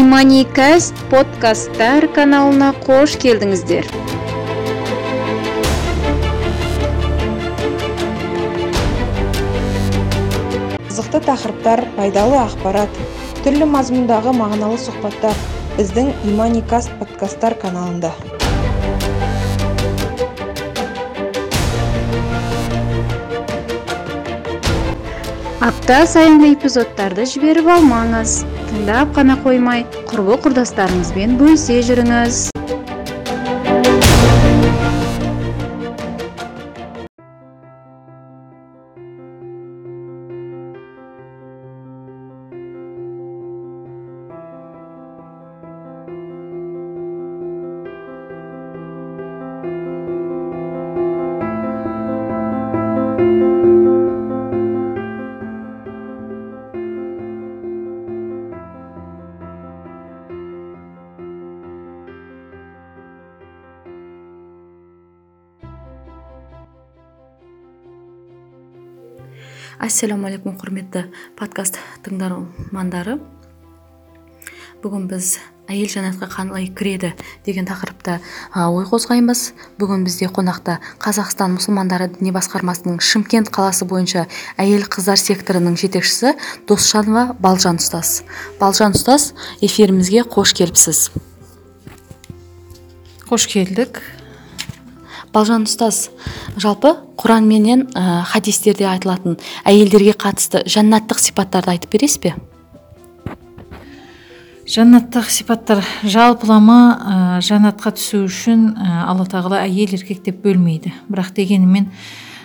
иманикаст подкасттар каналына қош келдіңіздер. Қызықты тақырыптар пайдалы ақпарат түрлі мазмұндағы мағыналы сұхбаттар біздің иманикаст подкасттар каналында. Апта сайынғы эпизодтарды жіберіп алмаңыз. Тыңдап қана қоймай құрбы құрдастарыңызбен бөлісе жүріңіз. Ассалаумағалейкум құрметті подкаст тыңдармандары бүгін біз әйел жәннатқа қалай кіреді деген тақырыпта ой қозғаймыз бүгін бізде қонақта қазақстан мұсылмандары діни басқармасының шымкент қаласы бойынша әйел қыздар секторының жетекшісі досжанова балжан ұстаз. Балжан ұстаз эфирімізге қош келіпсіз. Қош келдік. Балжан ұстаз жалпы құран менен ә, хадистерде айтылатын әйелдерге қатысты жәннаттық сипаттарды айтып бересіз бе? Жаннаттық сипаттар жалпылама ә, жаннатқа түсу үшін ә, алла тағала әйел еркек деп бөлмейді. Бірақ дегенімен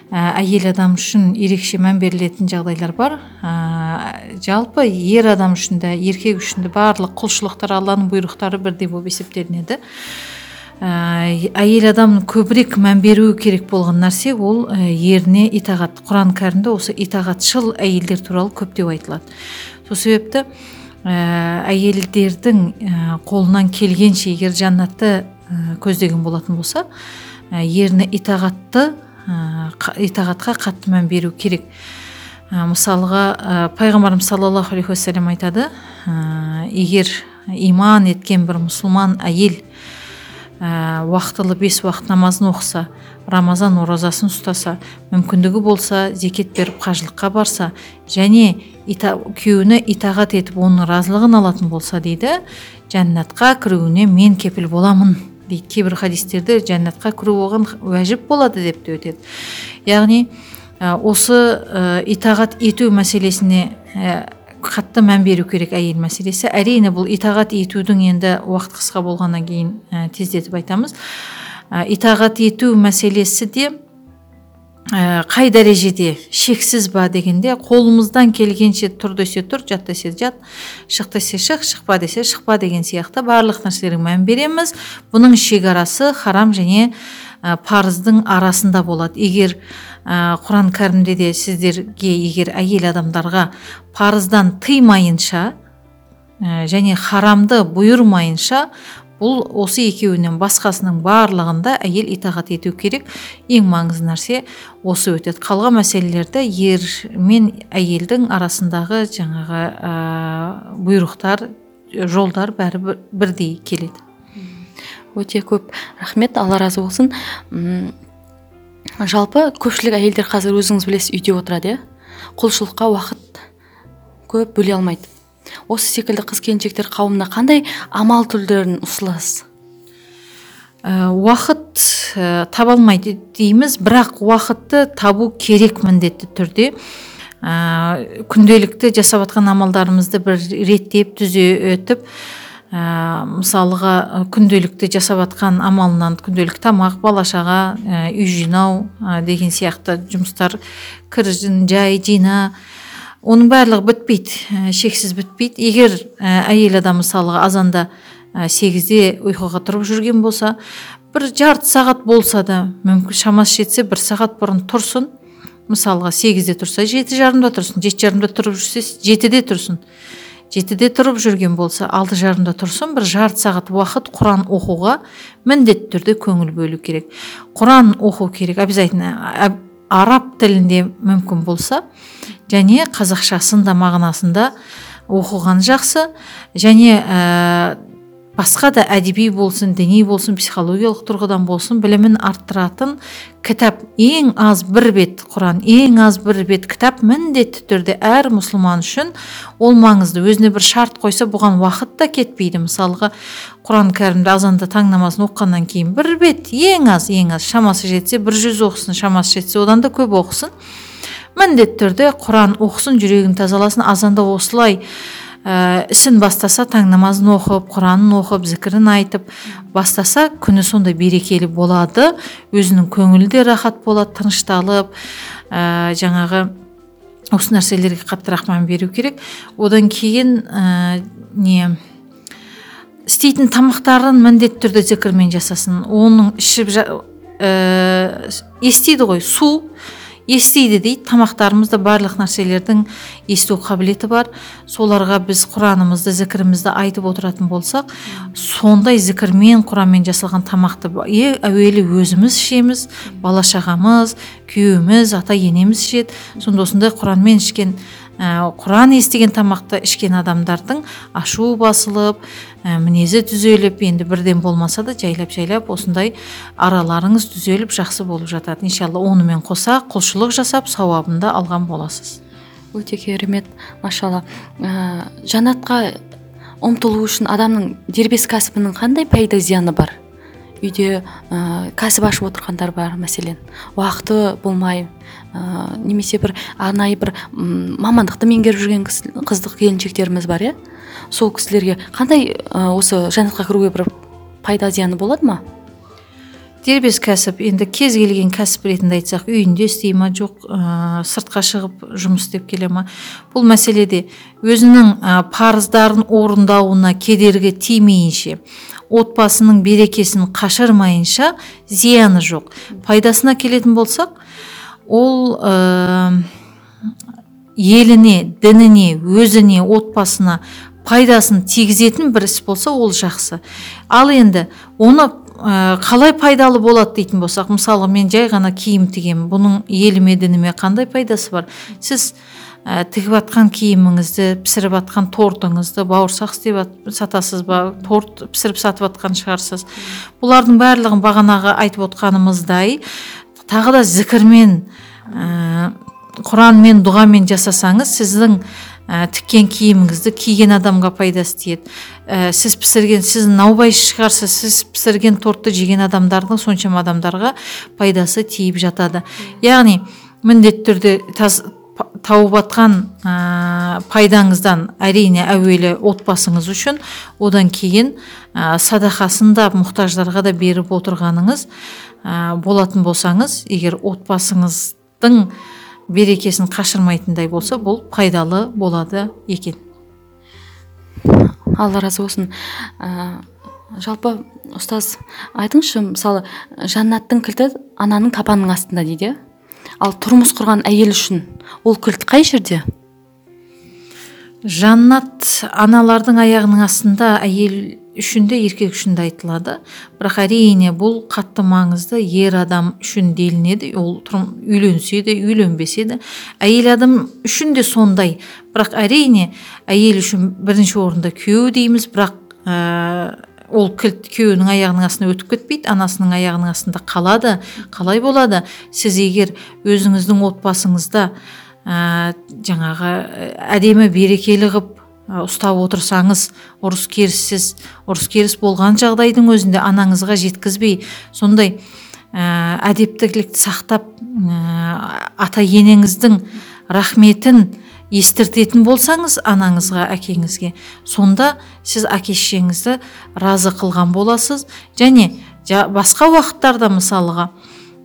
ә, әйел адам үшін ерекше мән берілетін жағдайлар бар. Ә, жалпы ер адам үшін де еркек үшін де барлық құлшылықтар алланың бұйрықтары бірдей болып есептелінеді. Әйел адам көбірек мән беруі керек болған нәрсе ол ә, еріне итағат. Құран кәрімде осы итағатшыл әйелдер туралы көптеп айтылады. Сол себепті ә, әйелдердің ә, қолынан келгенше егер жаннатты ә, көздеген болатын болса ә, еріне итағатты ә, итағатқа қатты мән беру керек. Ә, мысалға ә, пайғамбарымыз саллаллаху алейхи уассалам айтады ә, егер иман еткен бір мұсылман әйел ә, уақытылы бес уақыт намазын оқыса рамазан оразасын ұстаса мүмкіндігі болса зекет беріп қажылыққа барса және ита, күйеуіне итағат етіп оның разылығын алатын болса дейді жәннатқа кіруіне мен кепіл боламын дейді. Кейбір хадистерде жәннатқа кіру оған уәжіп болады деп те өтеді. Яғни ә, осы ә, итағат ету мәселесіне ә, қатты мән беру керек әйел мәселесі. Әрине бұл итағат етудің енді уақыт қысқа болғаннан кейін ә, тездетіп айтамыз. Ә, итағат ету мәселесі де ә, қай дәрежеде шексіз ба дегенде қолымыздан келгенше тұр десе тұр жат десе жат шық десе шық шықпа десе шықпа деген сияқты барлық нәрселерге мән береміз. Бұның шекарасы харам және парыздың арасында болады. Егер құран кәрімде де сіздерге егер әйел адамдарға парыздан тыймайынша және харамды бұйырмайынша бұл осы екеуінен басқасының барлығында әйел итағат ету керек. Ең маңызды нәрсе осы өтеді. Қалған мәселелерді ер мен әйелдің арасындағы жаңағы ә, бұйрықтар жолдар бәрі бірдей келеді. Өте көп рахмет алла разы болсын. Жалпы көпшілік әйелдер қазір өзіңіз білесіз үйде отырады иә? Құлшылыққа уақыт көп бөле алмайды. Осы секілді қыз келіншектер қауымына қандай амал түрлерін ұсынасыз? Ә, уақыт ә, таба алмайды дейміз бірақ уақытты табу керек міндетті түрде. Ә, күнделікті жасап жатқан амалдарымызды бір реттеп түзе өтіп ә, мысалға күнделікті жасап жатқан амалынан күнделікті тамақ бала шаға ә, үй жинау ә, деген сияқты жұмыстар кіржін жай жина оның барлығы бітпейді ә, шексіз бітпейді. Егер ә, әйел адам мысалға азанда сегізде ұйқыға тұрып жүрген болса бір жарты сағат болса да мүмкін шамасы жетсе бір сағат бұрын тұрсын. Мысалға сегізде тұрса жеті жарымда тұрсын жеті жарымда тұрып жүрсе жетіде тұрсын. Жетіде тұрып жүрген болса алты жарымда тұрсын бір жарты сағат уақыт құран оқуға міндетті түрде көңіл бөлу керек. Құран оқу керек обязательно араб тілінде мүмкін болса және қазақшасында мағынасында оқыған жақсы. Және ә, басқа да әдеби болсын діни болсын психологиялық тұрғыдан болсын білімін арттыратын кітап ең аз бір бет құран ең аз бір бет кітап міндетті түрде әр мұсылман үшін ол маңызды. Өзіне бір шарт қойса бұған уақыт та кетпейді. Мысалға құран кәрімді азанда таң намазын оқығаннан кейін бір бет ең аз ең аз. Шамасы жетсе бір жүз оқысын шамасы жетсе одан да көп оқысын. Міндетті түрде құран оқысын жүрегін тазаласын азанда осылай ә, ісін бастаса таң намазын оқып құранын оқып зікірін айтып бастаса күні сондай берекелі болады өзінің көңілі де рахат болады тынышталып ә, жаңағы осы нәрселерге қаттырақ мән беру керек. Одан кейін ә, не істейтін тамақтарын міндетті түрде зікірмен жасасын. Оның ішіп ә, естиді ғой су естиді дейді. Тамақтарымызда барлық нәрселердің есту қабілеті бар. Соларға біз құранымызды зікірімізді айтып отыратын болсақ сондай зікірмен құранмен жасалған тамақты е, әуелі өзіміз ішеміз бала шағамыз күйеуіміз ата енеміз ішеді. Сонда осындай құранмен ішкен ә, құран естіген тамақты ішкен адамдардың ашу басылып мінезі түзеліп енді бірден болмаса да жайлап жайлап осындай араларыңыз түзеліп жақсы болып жатады. Иншалла онымен қоса құлшылық жасап сауабын алған боласыз. Өте керемет машалла. Ә, жанатқа ұмтылу үшін адамның дербес кәсібінің қандай пайда зияны бар? Үйде ә, кәсіп ашып отырғандар бар мәселен. Уақыты болмай ә, немесе бір арнайы бір мамандықты меңгеріп жүрген қыздық келіншектеріміз бар иә. Сол кісілерге қандай ә, осы жәннатқа кіруге бір пайда зияны болады ма? Дербес кәсіп. Енді кез келген кәсіп ретінде айтсақ үйінде істей ма жоқ ә, сыртқа шығып жұмыс істеп келе ма? Бұл мәселеде өзінің ә, парыздарын орындауына кедергі тимейінше отбасының берекесін қашырмайынша зияны жоқ. Пайдасына келетін болсақ ол ә, еліне дініне өзіне отбасына пайдасын тигізетін бір іс болса ол жақсы. Ал енді оны ә, қалай пайдалы болады дейтін болсақ мысалы мен жай ғана киім тігемін бұның еліме дініме қандай пайдасы бар? Сіз ә, тігіп жатқан киіміңізді пісіріп жатқан тортыңызды бауырсақ істеп сатасыз ба? Торт пісіріп сатып жатқан шығарсыз. Бұлардың барлығын бағанағы айтып отқанымыздай тағы да зікірмен ә, құранмен дұғамен жасасаңыз сіздің ә, тіккен киіміңізді киген адамға пайдасы тиеді ә, сіз пісірген сіз наубайшы шығарсыз сіз пісірген тортты жеген адамдардың соншама адамдарға пайдасы тиіп жатады. Яғни міндетті түрде тауып жатқан ә, пайдаңыздан әрине әуелі отбасыңыз үшін одан кейін ә, садақасын да мұқтаждарға да беріп отырғаныңыз ә, болатын болсаңыз егер отбасыңыздың берекесін қашырмайтындай болса бұл пайдалы болады екен. Алла разы болсын. Ә, жалпы ұстаз айтыңызшы мысалы жаннаттың кілті ананың табанының астында дейді? Ал тұрмыс құрған әйел үшін ол кілт қай жерде? Жаннат аналардың аяғының астында әйел үшін де еркек үшін де айтылады. Бірақ әрине бұл қатты маңызды. Ер адам үшін делінеді ол үйленсе де үйленбесе де әйел адам үшін де сондай. Бірақ әрине әйел үшін бірінші орында күйеу дейміз. Бірақ ә, ол кілт күйеуінің аяғының астына өтіп кетпейді анасының аяғының астында қалады қалай болады? Сіз егер өзіңіздің отбасыңызда ә, жаңағы әдемі берекелі қылып ұстап отырсаңыз ұрыс керіссіз ұрыс керіс болған жағдайдың өзінде анаңызға жеткізбей сондай ә, әдептілікті сақтап ә, ата енеңіздің рахметін естіртетін болсаңыз анаңызға әкеңізге. Сонда сіз әке шешеңізді разы қылған боласыз. Және басқа уақыттарда мысалға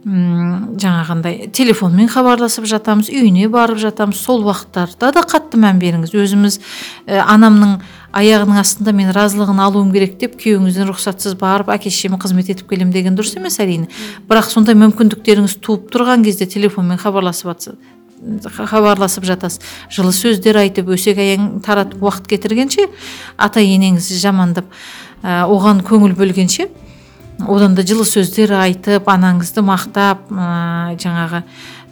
м жаңағындай телефонмен хабарласып жатамыз үйіне барып жатамыз. Сол уақыттарда да қатты мән беріңіз. Өзіміз ә, анамның аяғының астында мен разылығын алуым керек деп күйеуіңізден рұқсатсыз барып әке шешеме қызмет етіп келемін деген дұрыс емес әрине. Бірақ сондай мүмкіндіктеріңіз туып тұрған кезде телефонмен хабарласып хабарласып жатасыз. Жылы сөздер айтып өсек аяң таратып уақыт кетіргенше ата енеңізді жамандап ә, оған көңіл бөлгенше одан да жылы сөздер айтып анаңызды мақтап ә, жаңағы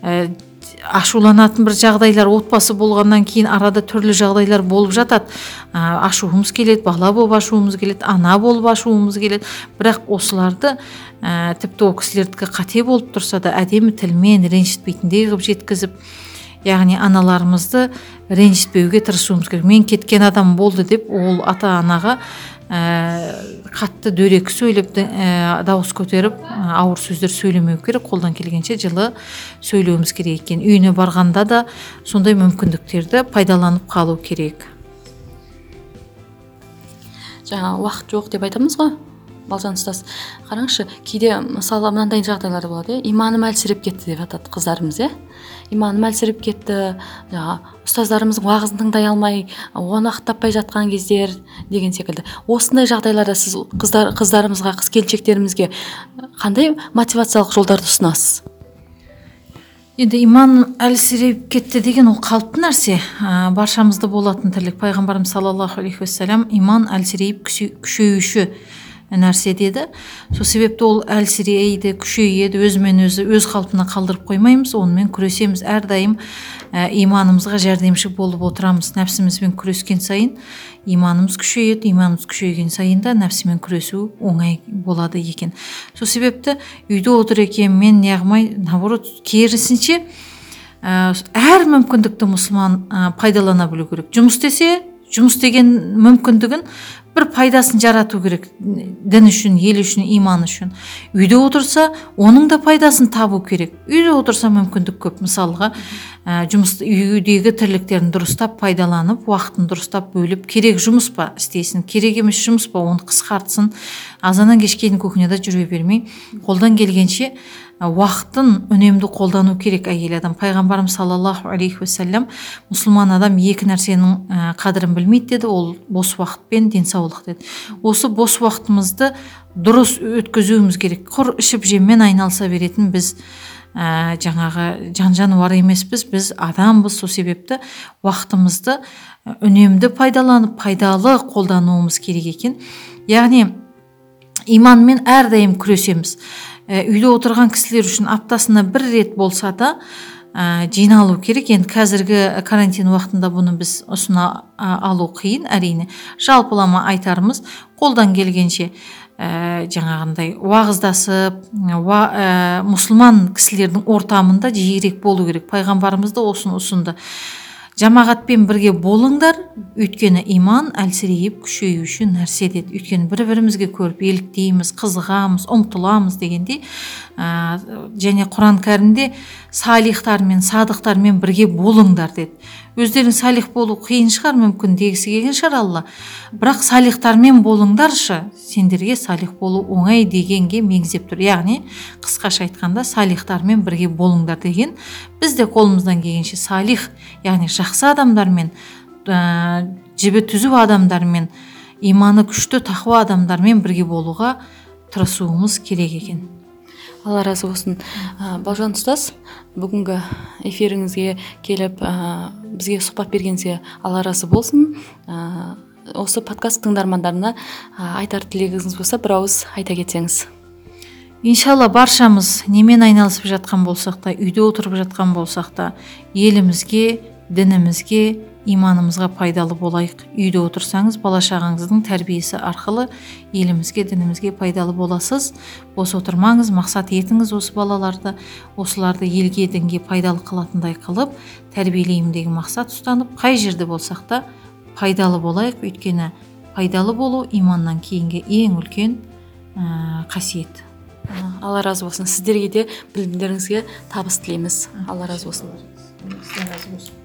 ә, ашуланатын бір жағдайлар отбасы болғаннан кейін арада түрлі жағдайлар болып жатады. Ә, ашуымыз келеді бала болып ашуымыз келеді ана болып ашуымыз келеді. Бірақ осыларды ә, тіпті ол кісілердікі қате болып тұрса да әдемі тілмен ренжітпейтіндей қылып жеткізіп яғни аналарымызды ренжітпеуге тырысуымыз керек. Мен кеткен адам болды деп ол ата анаға ә, қатты дөрекі сөйлеп ә, дауыс көтеріп ә, ауыр сөздер сөйлемеу керек. Қолдан келгенше жылы сөйлеуіміз керек екен. Үйіне барғанда да сондай мүмкіндіктерді пайдаланып қалу керек. Жаңа уақыт жоқ деп айтамыз ғой. Балжан ұстаз қараңызшы кейде мысалы мынандай жағдайлар болады иә? иманым әлсіреп кетті деп жатады қыздарымыз иә? иманым әлсіреп кетті жаңағы ұстаздарымыздың уағызын тыңдай алмай оны уақыт таппай жатқан кездер деген секілді. Осындай жағдайларда сіз қыздар қыздарымызға қыз келіншектерімізге қандай мотивациялық жолдарды ұсынасыз? Енді иман әлсіреп кетті деген ол қалыпты нәрсе. Ә, баршамызда болатын тірлік. Пайғамбарымыз саллаллаху алейхи уассалам иман әлсірейіп күшеюші нәрсе деді. Сол себепті ол әлсірейді күшейеді өзімен өзі өз қалпына қалдырып қоймаймыз онымен күресеміз. Әрдайым ә, иманымызға жәрдемші болып отырамыз. Нәпсімізбен күрескен сайын иманымыз күшейеді иманымыз күшейген сайын да нәпсімен күресу оңай болады екен. Сол себепті үйде отыр екен мен неғылмай наоборот керісінше ә, әр мүмкіндікті мұсылман ә, пайдалана білу керек. Жұмыс істесе жұмыс істеген мүмкіндігін бір пайдасын жарату керек. Дін үшін ел үшін иман үшін. Үйде отырса оның да пайдасын табу керек. Үйде отырса мүмкіндік көп. Мысалға ә, жұмыс үйдегі тірліктерін дұрыстап пайдаланып уақытын дұрыстап бөліп керек жұмыс па істесін керек емес жұмыс па оны қысқартсын. Азаннан кешке дейін кухняда жүре бермей қолдан келгенше уақытын үнемді қолдану керек әйел адам. Пайғамбарымыз саллаллаху алейхи уассалам мұсылман адам екі нәрсенің ә, қадірін білмейді деді. Ол бос уақыт пен денсаулық деді. Осы бос уақытымызды дұрыс өткізуіміз керек. Құр ішіп жеммен айналыса беретін біз ә, жаңағы жан жануар емеспіз. Біз адамбыз. Сол себепті уақытымызды үнемді пайдаланып пайдалы қолдануымыз керек екен. Яғни иманмен әрдайым күресеміз. ә, үйде отырған кісілер үшін аптасына бір рет болса да ә, жиналу керек. Енді қазіргі карантин уақытында бұны біз ұсына алу қиын әрине. Жалпылама айтарымыз қолдан келгенше ә, жаңағындай уағыздасып уа, ә, мұсылман кісілердің ортамында жиірек болу керек. Пайғамбарымыз да осыны ұсынды. Жамағатпен бірге болыңдар өйткені иман әлсірейіп күшеюші нәрсе деді. Өйткені бір бірімізге көріп еліктейміз қызығамыз ұмтыламыз дегендей ә, және құран кәрімде салихтармен садықтармен бірге болыңдар деді. Өздерің салих болу қиын шығар мүмкін дегісі келген шығар алла. Бірақ салихтармен болыңдаршы сендерге салих болу оңай дегенге меңзеп тұр. Яғни қысқаша айтқанда салихтармен бірге болыңдар деген. Біз де қолымыздан келгенше салих яғни жақсы адамдармен ә, жібі түзу адамдармен иманы күшті тақуа адамдармен бірге болуға тырысуымыз керек екен. Алла разы болсын. Ә, балжан ұстаз бүгінгі эфиріңізге келіп ә, бізге сұхбат бергеніңізге алла разы болсын. Ә, осы подкаст тыңдармандарына ә, айтар тілегіңіз болса бір ауыз айта кетсеңіз. Иншалла баршамыз немен айналысып жатқан болсақ та үйде отырып жатқан болсақ та елімізге дінімізге иманымызға пайдалы болайық. Үйде отырсаңыз бала шағаңыздың тәрбиесі арқылы елімізге дінімізге пайдалы боласыз. Бос отырмаңыз мақсат етіңіз осы балаларды. Осыларды елге дінге пайдалы қылатындай қылып тәрбиелеймін деген мақсат ұстанып қай жерде болсақ та пайдалы болайық. Өйткені пайдалы болу иманнан кейінгі ең үлкен ә, қасиет. Алла разы болсын. Сіздерге де білімдеріңізге табыс тілейміз. Алла разы болсын. Разы болсын.